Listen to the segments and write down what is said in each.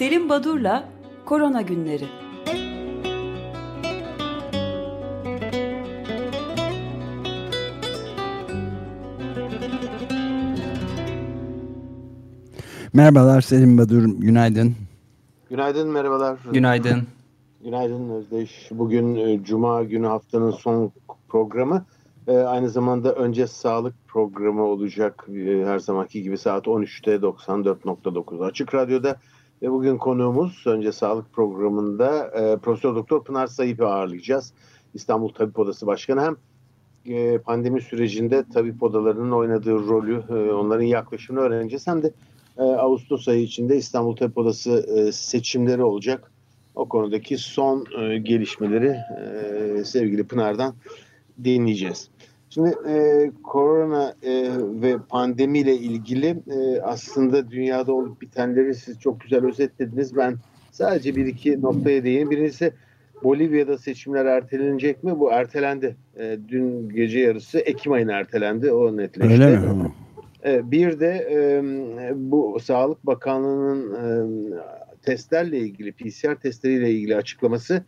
Selim Badur'la Korona Günleri. Merhabalar Selim Badur, günaydın. Günaydın, merhabalar. Günaydın. Günaydın Özdeş. Bugün e, Cuma günü haftanın son programı. E, aynı zamanda önce sağlık programı olacak e, her zamanki gibi saat 13'te 94.9 Açık Radyo'da. Ve bugün konuğumuz önce sağlık programında e, Profesör Doktor Pınar Sayıp'ı ağırlayacağız. İstanbul Tabip Odası Başkanı hem e, pandemi sürecinde tabip odalarının oynadığı rolü, e, onların yaklaşımını öğreneceğiz. Hem de e, Ağustos ayı içinde İstanbul Tabip Odası e, seçimleri olacak. O konudaki son e, gelişmeleri e, sevgili Pınar'dan dinleyeceğiz. Şimdi e, korona e, ve pandemiyle ilgili e, aslında dünyada olup bitenleri siz çok güzel özetlediniz. Ben sadece bir iki noktaya değineyim. Birincisi Bolivya'da seçimler ertelenecek mi? Bu ertelendi. E, dün gece yarısı Ekim ayına ertelendi. O netleşti. Öyle mi? E, bir de e, bu Sağlık Bakanlığı'nın e, testlerle ilgili, PCR testleriyle ilgili açıklaması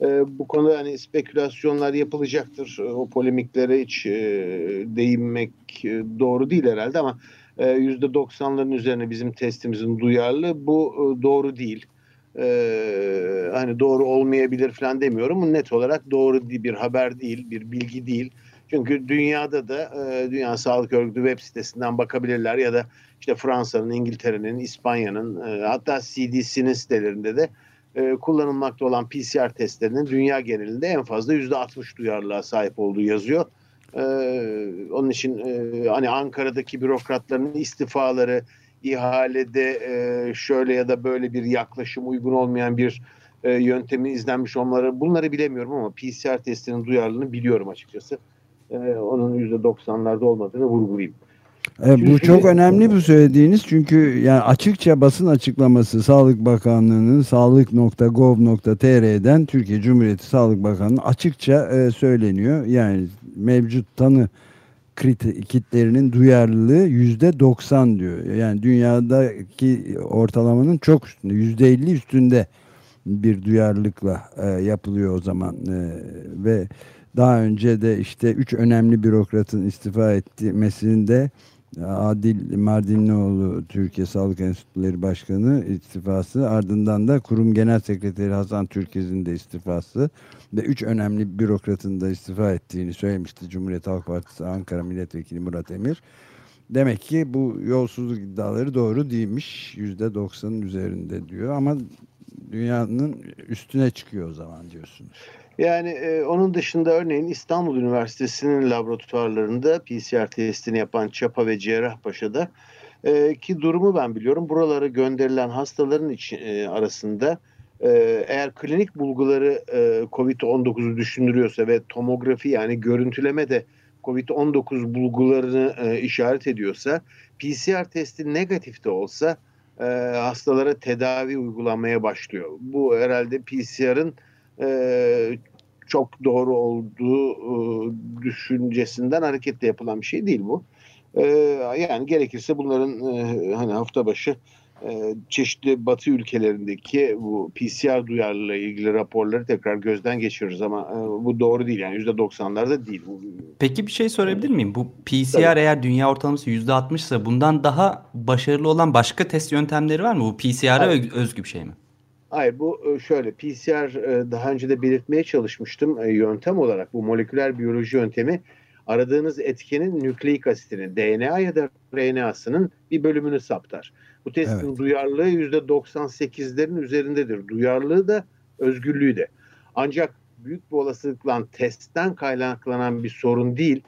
e, bu konuda hani spekülasyonlar yapılacaktır. O polemiklere hiç e, değinmek e, doğru değil herhalde ama e, %90'ların üzerine bizim testimizin duyarlı. Bu e, doğru değil. E, hani doğru olmayabilir falan demiyorum. Net olarak doğru bir haber değil, bir bilgi değil. Çünkü dünyada da e, Dünya Sağlık Örgütü web sitesinden bakabilirler ya da işte Fransa'nın, İngiltere'nin, İspanya'nın e, hatta CDC'nin sitelerinde de e, kullanılmakta olan PCR testlerinin dünya genelinde en fazla %60 duyarlılığa sahip olduğu yazıyor. E, onun için e, hani Ankara'daki bürokratların istifaları, ihalede e, şöyle ya da böyle bir yaklaşım uygun olmayan bir e, yöntemi izlenmiş olmaları bunları bilemiyorum ama PCR testinin duyarlılığını biliyorum açıkçası. E, onun %90'larda olmadığını vurgulayayım. Evet, bu çok önemli bu söylediğiniz çünkü yani açıkça basın açıklaması Sağlık Bakanlığı'nın sağlık.gov.tr'den Türkiye Cumhuriyeti Sağlık Bakanlığı açıkça e, söyleniyor. Yani mevcut tanı kitlerinin duyarlılığı yüzde 90 diyor. Yani dünyadaki ortalamanın çok üstünde, yüzde 50 üstünde bir duyarlılıkla e, yapılıyor o zaman e, ve daha önce de işte üç önemli bürokratın istifa etmesinde Adil Mardinlioğlu Türkiye Sağlık Enstitüleri Başkanı istifası ardından da kurum genel sekreteri Hasan Türkez'in de istifası ve üç önemli bürokratın da istifa ettiğini söylemişti Cumhuriyet Halk Partisi Ankara Milletvekili Murat Emir. Demek ki bu yolsuzluk iddiaları doğru değilmiş. Yüzde doksanın üzerinde diyor ama dünyanın üstüne çıkıyor o zaman diyorsunuz. Yani e, onun dışında örneğin İstanbul Üniversitesi'nin laboratuvarlarında PCR testini yapan Çapa ve Cerrahpaşa'da e, ki durumu ben biliyorum. Buralara gönderilen hastaların için, e, arasında e, eğer klinik bulguları e, COVID-19'u düşündürüyorsa ve tomografi yani görüntüleme de COVID-19 bulgularını e, işaret ediyorsa PCR testi negatif de olsa e, hastalara tedavi uygulanmaya başlıyor. Bu herhalde PCR'ın e, çok doğru olduğu e, düşüncesinden hareketle yapılan bir şey değil bu. E, yani gerekirse bunların e, hani hafta başı e, çeşitli batı ülkelerindeki bu PCR duyarlılığı ilgili raporları tekrar gözden geçiririz ama e, bu doğru değil yani %90'larda değil. Peki bir şey sorabilir miyim? Bu PCR Tabii. eğer dünya ortalaması %60 ise bundan daha başarılı olan başka test yöntemleri var mı? Bu PCR'a özgü bir şey mi? Hayır bu e, şöyle PCR daha önce de belirtmeye çalışmıştım yöntem olarak bu moleküler biyoloji yöntemi aradığınız etkenin nükleik asitini DNA ya da RNA'sının bir bölümünü saptar. Bu testin evet. duyarlılığı %98'lerin üzerindedir. Duyarlılığı da özgürlüğü de. Ancak büyük bir olasılıkla testten kaynaklanan bir sorun değil.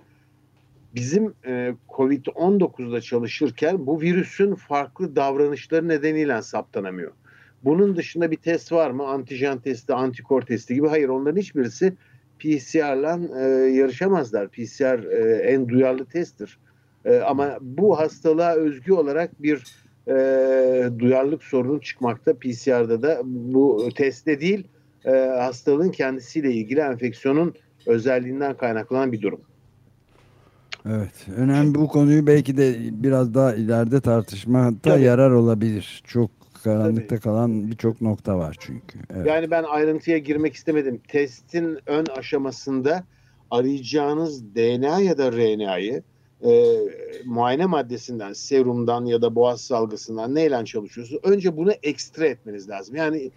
Bizim e, COVID-19'da çalışırken bu virüsün farklı davranışları nedeniyle saptanamıyor. Bunun dışında bir test var mı? Antijen testi, antikor testi gibi. Hayır onların hiçbirisi PCR'la e, yarışamazlar. PCR e, en duyarlı testtir. E, ama bu hastalığa özgü olarak bir e, duyarlılık sorunu çıkmakta. PCR'da da bu testte değil e, hastalığın kendisiyle ilgili enfeksiyonun özelliğinden kaynaklanan bir durum. Evet. Önemli bu konuyu belki de biraz daha ileride tartışmada yarar olabilir. Çok karanlıkta Tabii. kalan birçok nokta var çünkü. Evet. Yani ben ayrıntıya girmek istemedim. Testin ön aşamasında arayacağınız DNA ya da RNA'yı e, muayene maddesinden, serumdan ya da boğaz salgısından neyle çalışıyorsunuz? Önce bunu ekstra etmeniz lazım. Yani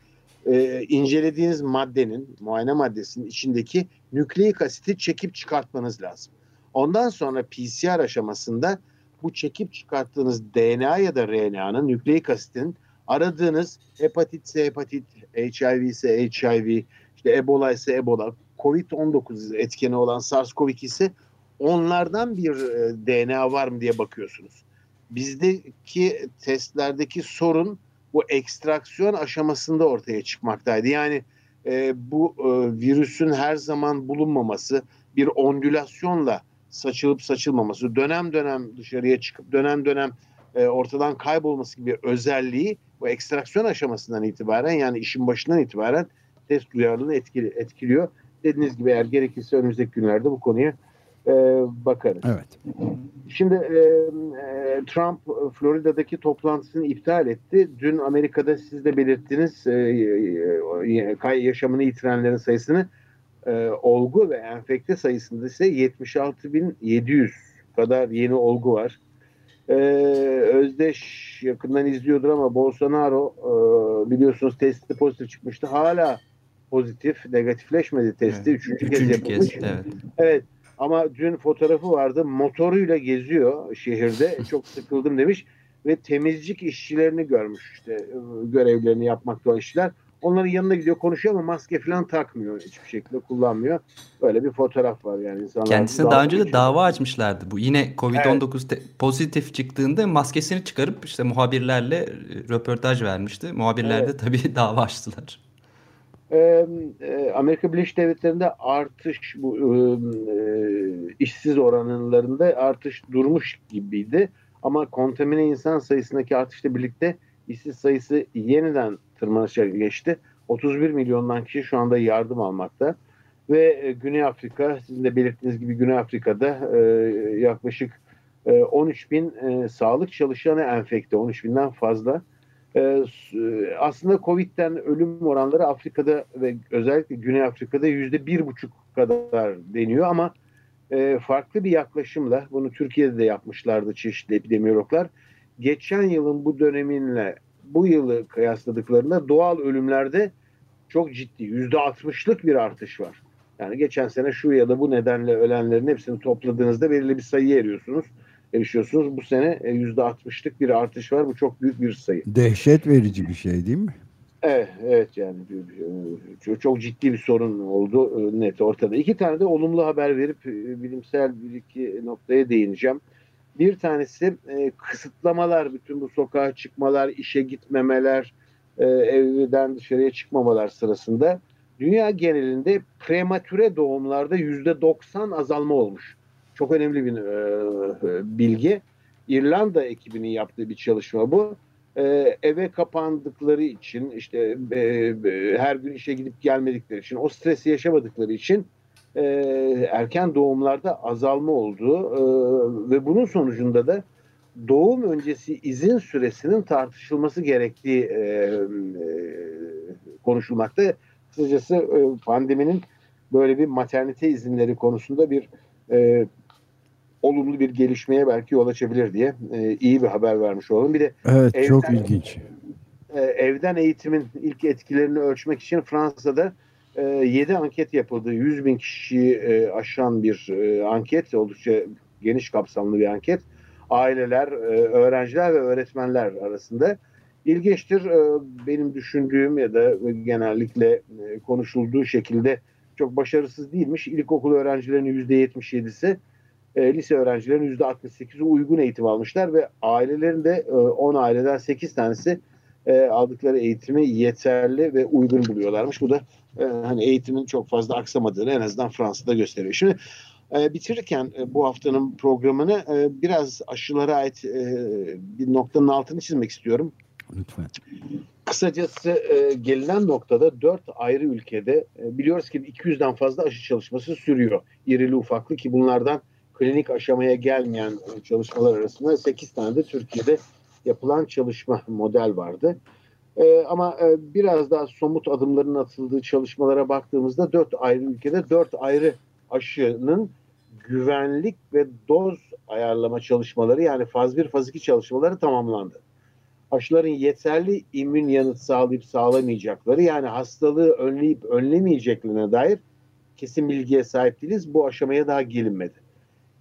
e, incelediğiniz maddenin, muayene maddesinin içindeki nükleik asiti çekip çıkartmanız lazım. Ondan sonra PCR aşamasında bu çekip çıkarttığınız DNA ya da RNA'nın nükleik asitin aradığınız hepatit ise hepatit, HIV ise HIV, işte Ebola ise Ebola, COVID-19 etkeni olan SARS-CoV-2 ise onlardan bir e, DNA var mı diye bakıyorsunuz. Bizdeki testlerdeki sorun bu ekstraksiyon aşamasında ortaya çıkmaktaydı. Yani e, bu e, virüsün her zaman bulunmaması, bir ondülasyonla saçılıp saçılmaması, dönem dönem dışarıya çıkıp dönem dönem e, ortadan kaybolması gibi özelliği bu ekstraksiyon aşamasından itibaren yani işin başından itibaren test duyarlılığını etkili, etkiliyor. Dediğiniz gibi eğer gerekirse önümüzdeki günlerde bu konuya e, bakarız. Evet. Şimdi e, e, Trump Florida'daki toplantısını iptal etti. Dün Amerika'da siz de belirttiniz e, e, yaşamını yitirenlerin sayısını e, olgu ve enfekte sayısında ise 76.700 kadar yeni olgu var. Ee, Özdeş yakından izliyordur ama Bolsonaro e, biliyorsunuz testi pozitif çıkmıştı. Hala pozitif, negatifleşmedi testi. Evet. Üçüncü, Üçüncü kez yapılmış. Kez, evet. evet. Ama dün fotoğrafı vardı. Motoruyla geziyor şehirde. Çok sıkıldım demiş. Ve temizlik işçilerini görmüş işte görevlerini yapmakta olan işçiler. Onların yanına gidiyor konuşuyor ama maske falan takmıyor. Hiçbir şekilde kullanmıyor. Böyle bir fotoğraf var yani. insanlar. Kendisine daha önce de dava açmışlardı. Bu yine Covid-19 evet. pozitif çıktığında maskesini çıkarıp işte muhabirlerle e, röportaj vermişti. Muhabirler evet. de tabii dava açtılar. Ee, Amerika Birleşik Devletleri'nde artış bu e, işsiz oranlarında artış durmuş gibiydi. Ama kontamine insan sayısındaki artışla birlikte işsiz sayısı yeniden tırmanışa geçti. 31 milyondan kişi şu anda yardım almakta. Ve e, Güney Afrika, sizin de belirttiğiniz gibi Güney Afrika'da e, yaklaşık e, 13 bin e, sağlık çalışanı enfekte, 13 binden fazla. E, e, aslında Covid'den ölüm oranları Afrika'da ve özellikle Güney Afrika'da yüzde bir buçuk kadar deniyor ama e, farklı bir yaklaşımla, bunu Türkiye'de de yapmışlardı çeşitli epidemiyologlar, geçen yılın bu döneminle bu yılı kıyasladıklarında doğal ölümlerde çok ciddi yüzde altmışlık bir artış var. Yani geçen sene şu ya da bu nedenle ölenlerin hepsini topladığınızda belirli bir sayı eriyorsunuz. Erişiyorsunuz. Bu sene e, yüzde altmışlık bir artış var. Bu çok büyük bir sayı. Dehşet verici bir şey değil mi? Evet, evet yani çok, çok ciddi bir sorun oldu e, net ortada. İki tane de olumlu haber verip e, bilimsel bir iki noktaya değineceğim. Bir tanesi e, kısıtlamalar, bütün bu sokağa çıkmalar, işe gitmemeler, e, evden dışarıya çıkmamalar sırasında dünya genelinde prematüre doğumlarda yüzde 90 azalma olmuş. Çok önemli bir e, bilgi. İrlanda ekibinin yaptığı bir çalışma bu. E, eve kapandıkları için işte e, e, her gün işe gidip gelmedikleri için o stresi yaşamadıkları için e, erken doğumlarda azalma oldu e, ve bunun sonucunda da doğum öncesi izin süresinin tartışılması gerektiği e, e, konuşulmakta. Kısacası e, pandeminin böyle bir maternite izinleri konusunda bir e, olumlu bir gelişmeye belki yol açabilir diye e, iyi bir haber vermiş olalım. Bir de evet evden, çok ilginç. E, evden eğitimin ilk etkilerini ölçmek için Fransa'da e, 7 anket yapıldı. 100 bin kişiyi e, aşan bir e, anket. Oldukça geniş kapsamlı bir anket. Aileler, e, öğrenciler ve öğretmenler arasında. İlginçtir. E, benim düşündüğüm ya da genellikle e, konuşulduğu şekilde çok başarısız değilmiş. İlkokul öğrencilerinin %77'si e, lise öğrencilerinin %68'i uygun eğitim almışlar ve ailelerin de e, 10 aileden 8 tanesi e, aldıkları eğitimi yeterli ve uygun buluyorlarmış. Bu da e, hani eğitimin çok fazla aksamadığını en azından Fransa'da gösteriyor. Şimdi e, bitirirken e, bu haftanın programını e, biraz aşılara ait e, bir noktanın altını çizmek istiyorum. Lütfen. Kısacası e, gelinen noktada dört ayrı ülkede e, biliyoruz ki 200'den fazla aşı çalışması sürüyor. İrili ufaklı ki bunlardan klinik aşamaya gelmeyen çalışmalar arasında 8 tane de Türkiye'de yapılan çalışma model vardı. E, ama e, biraz daha somut adımların atıldığı çalışmalara baktığımızda dört ayrı ülkede dört ayrı aşının güvenlik ve doz ayarlama çalışmaları yani faz 1 faz 2 çalışmaları tamamlandı. Aşıların yeterli immün yanıt sağlayıp sağlamayacakları yani hastalığı önleyip önlemeyeceklerine dair kesin bilgiye sahip değiliz. Bu aşamaya daha gelinmedi.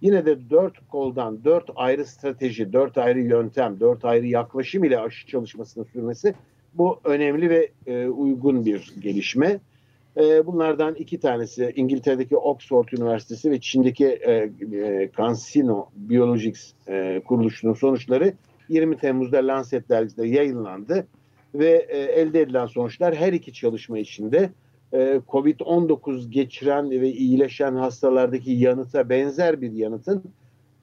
Yine de dört koldan, dört ayrı strateji, dört ayrı yöntem, dört ayrı yaklaşım ile aşı çalışmasının sürmesi bu önemli ve e, uygun bir gelişme. E, bunlardan iki tanesi İngiltere'deki Oxford Üniversitesi ve Çin'deki e, e, CanSino Biologics e, kuruluşunun sonuçları 20 Temmuz'da Lancet dergisinde yayınlandı ve e, elde edilen sonuçlar her iki çalışma içinde e, COVID-19 geçiren ve iyileşen hastalardaki yanıta benzer bir yanıtın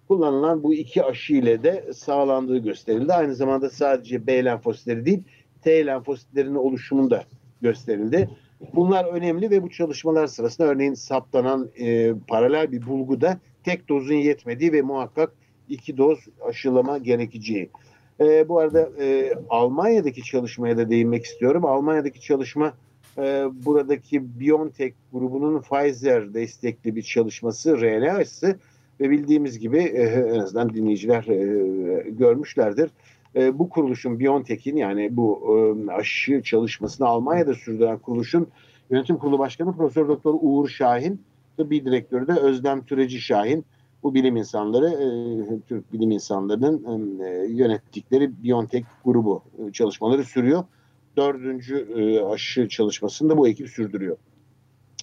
kullanılan bu iki aşı ile de sağlandığı gösterildi. Aynı zamanda sadece B lenfositleri değil T lenfositlerinin oluşumunu da gösterildi. Bunlar önemli ve bu çalışmalar sırasında örneğin saptanan e, paralel bir bulguda tek dozun yetmediği ve muhakkak iki doz aşılama gerekeceği. E, bu arada e, Almanya'daki çalışmaya da değinmek istiyorum. Almanya'daki çalışma e, buradaki BioNTech grubunun Pfizer destekli bir çalışması RNA aşısı ve bildiğimiz gibi e, en azından dinleyiciler e, görmüşlerdir. E, bu kuruluşun BioNTech'in yani bu e, aşı çalışmasını Almanya'da sürdüren kuruluşun yönetim kurulu başkanı Profesör Doktor Uğur Şahin ve bir direktörü de Özlem Türeci Şahin. Bu bilim insanları, e, Türk bilim insanlarının e, yönettikleri BioNTech grubu e, çalışmaları sürüyor. Dördüncü e, aşı çalışmasını da bu ekip sürdürüyor.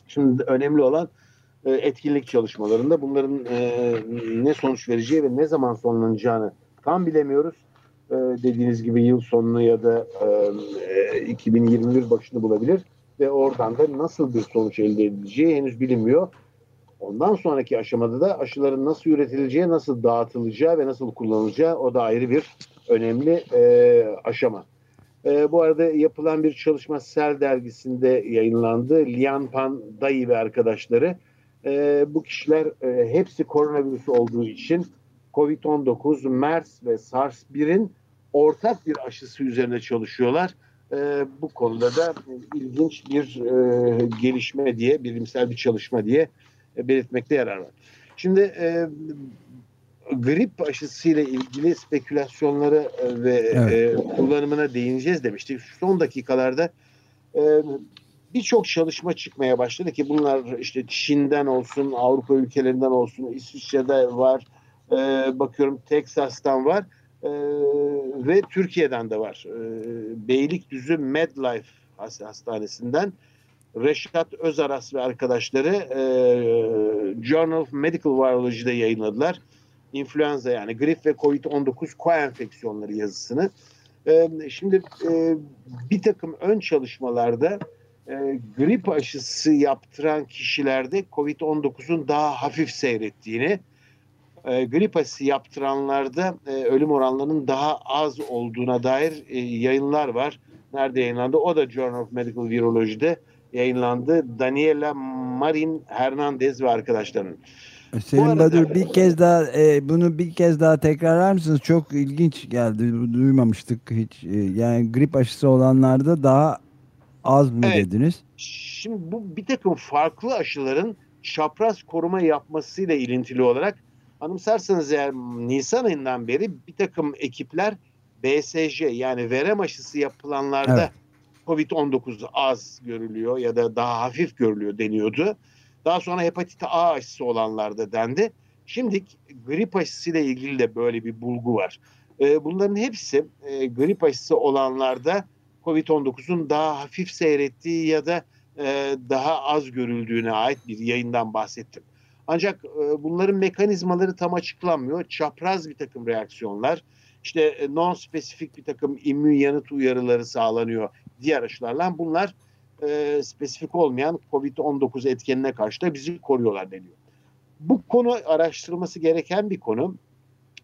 Şimdi önemli olan e, etkinlik çalışmalarında bunların e, ne sonuç vereceği ve ne zaman sonlanacağını tam bilemiyoruz. E, dediğiniz gibi yıl sonunu ya da e, 2021 başını bulabilir ve oradan da nasıl bir sonuç elde edileceği henüz bilinmiyor. Ondan sonraki aşamada da aşıların nasıl üretileceği, nasıl dağıtılacağı ve nasıl kullanılacağı o da ayrı bir önemli e, aşama. E, bu arada yapılan bir çalışma Sel dergisinde yayınlandı. Lian Pan Dayı ve arkadaşları. E, bu kişiler e, hepsi koronavirüs olduğu için COVID-19, MERS ve SARS-1'in ortak bir aşısı üzerine çalışıyorlar. E, bu konuda da ilginç bir e, gelişme diye, bilimsel bir çalışma diye belirtmekte yarar var. Şimdi e, grip aşısıyla ilgili spekülasyonlara e, ve evet. e, kullanımına değineceğiz demiştik. Son dakikalarda e, birçok çalışma çıkmaya başladı ki bunlar işte Çin'den olsun, Avrupa ülkelerinden olsun, İsviçre'de var, e, bakıyorum Teksas'tan var e, ve Türkiye'den de var. E, Beylikdüzü MedLife Hastanesi'nden Reşat Özaras ve arkadaşları e, Journal of Medical Virology'de yayınladılar. İnfluenza yani grip ve COVID-19 koenfeksiyonları yazısını. E, şimdi e, bir takım ön çalışmalarda e, grip aşısı yaptıran kişilerde COVID-19'un daha hafif seyrettiğini, e, grip aşısı yaptıranlarda e, ölüm oranlarının daha az olduğuna dair e, yayınlar var. Nerede yayınlandı? O da Journal of Medical Virology'de yayınlandı. Daniela Marin Hernandez ve arkadaşlarının. Selim arada, Badur bir kez daha e, bunu bir kez daha tekrarlar mısınız? Çok ilginç geldi. Duymamıştık hiç. E, yani grip aşısı olanlarda daha az mı evet. dediniz? Şimdi bu bir takım farklı aşıların çapraz koruma yapmasıyla ilintili olarak anımsarsanız eğer Nisan ayından beri bir takım ekipler BSJ yani verem aşısı yapılanlarda evet. Covid-19 az görülüyor ya da daha hafif görülüyor deniyordu. Daha sonra hepatit A aşısı olanlarda dendi. Şimdi grip aşısıyla ilgili de böyle bir bulgu var. Ee, bunların hepsi e, grip aşısı olanlarda Covid-19'un daha hafif seyrettiği ya da e, daha az görüldüğüne ait bir yayından bahsettim. Ancak e, bunların mekanizmaları tam açıklanmıyor. Çapraz bir takım reaksiyonlar, işte non-spesifik bir takım immün yanıt uyarıları sağlanıyor diğer aşılarla. Bunlar e, spesifik olmayan COVID-19 etkenine karşı da bizi koruyorlar deniyor. Bu konu araştırılması gereken bir konu.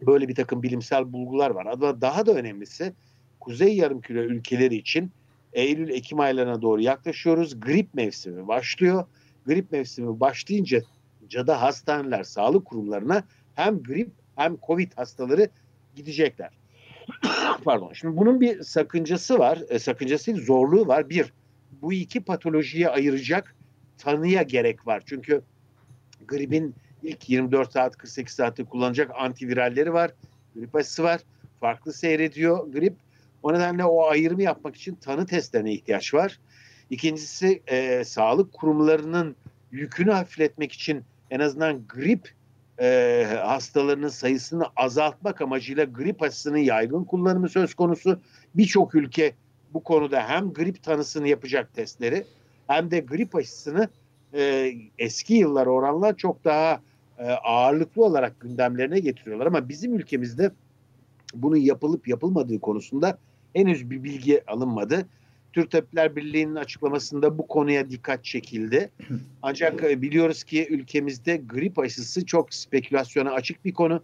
Böyle bir takım bilimsel bulgular var. Ama daha da önemlisi Kuzey Yarımküre ülkeleri için Eylül-Ekim aylarına doğru yaklaşıyoruz. Grip mevsimi başlıyor. Grip mevsimi başlayınca da hastaneler, sağlık kurumlarına hem grip hem covid hastaları gidecekler. pardon. Şimdi bunun bir sakıncası var. E, sakıncası değil, zorluğu var. Bir, bu iki patolojiye ayıracak tanıya gerek var. Çünkü gripin ilk 24 saat 48 saatte kullanacak antiviralleri var. Grip aşısı var. Farklı seyrediyor grip. O nedenle o ayrımı yapmak için tanı testlerine ihtiyaç var. İkincisi e, sağlık kurumlarının yükünü hafifletmek için en azından grip e, hastalarının sayısını azaltmak amacıyla grip aşısının yaygın kullanımı söz konusu. Birçok ülke bu konuda hem grip tanısını yapacak testleri hem de grip aşısını e, eski yıllar oranla çok daha e, ağırlıklı olarak gündemlerine getiriyorlar. Ama bizim ülkemizde bunun yapılıp yapılmadığı konusunda henüz bir bilgi alınmadı. Türk Tabipler Birliği'nin açıklamasında bu konuya dikkat çekildi. Ancak e, biliyoruz ki ülkemizde grip aşısı çok spekülasyona açık bir konu.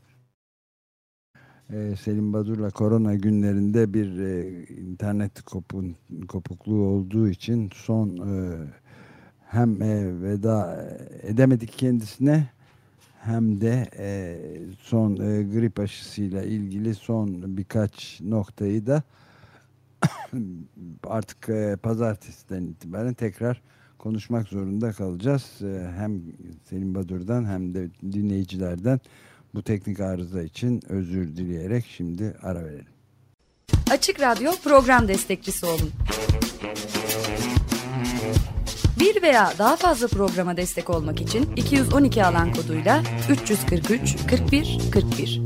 Ee, Selim Badur'la korona günlerinde bir e, internet kopukluğu olduğu için son e, hem e, veda edemedik kendisine hem de son grip aşısıyla ilgili son birkaç noktayı da artık e, pazartesiden itibaren tekrar konuşmak zorunda kalacağız. Hem Selim Badur'dan hem de dinleyicilerden bu teknik arıza için özür dileyerek şimdi ara verelim. Açık Radyo program destekçisi olun. Bir veya daha fazla programa destek olmak için 212 alan koduyla 343 41 41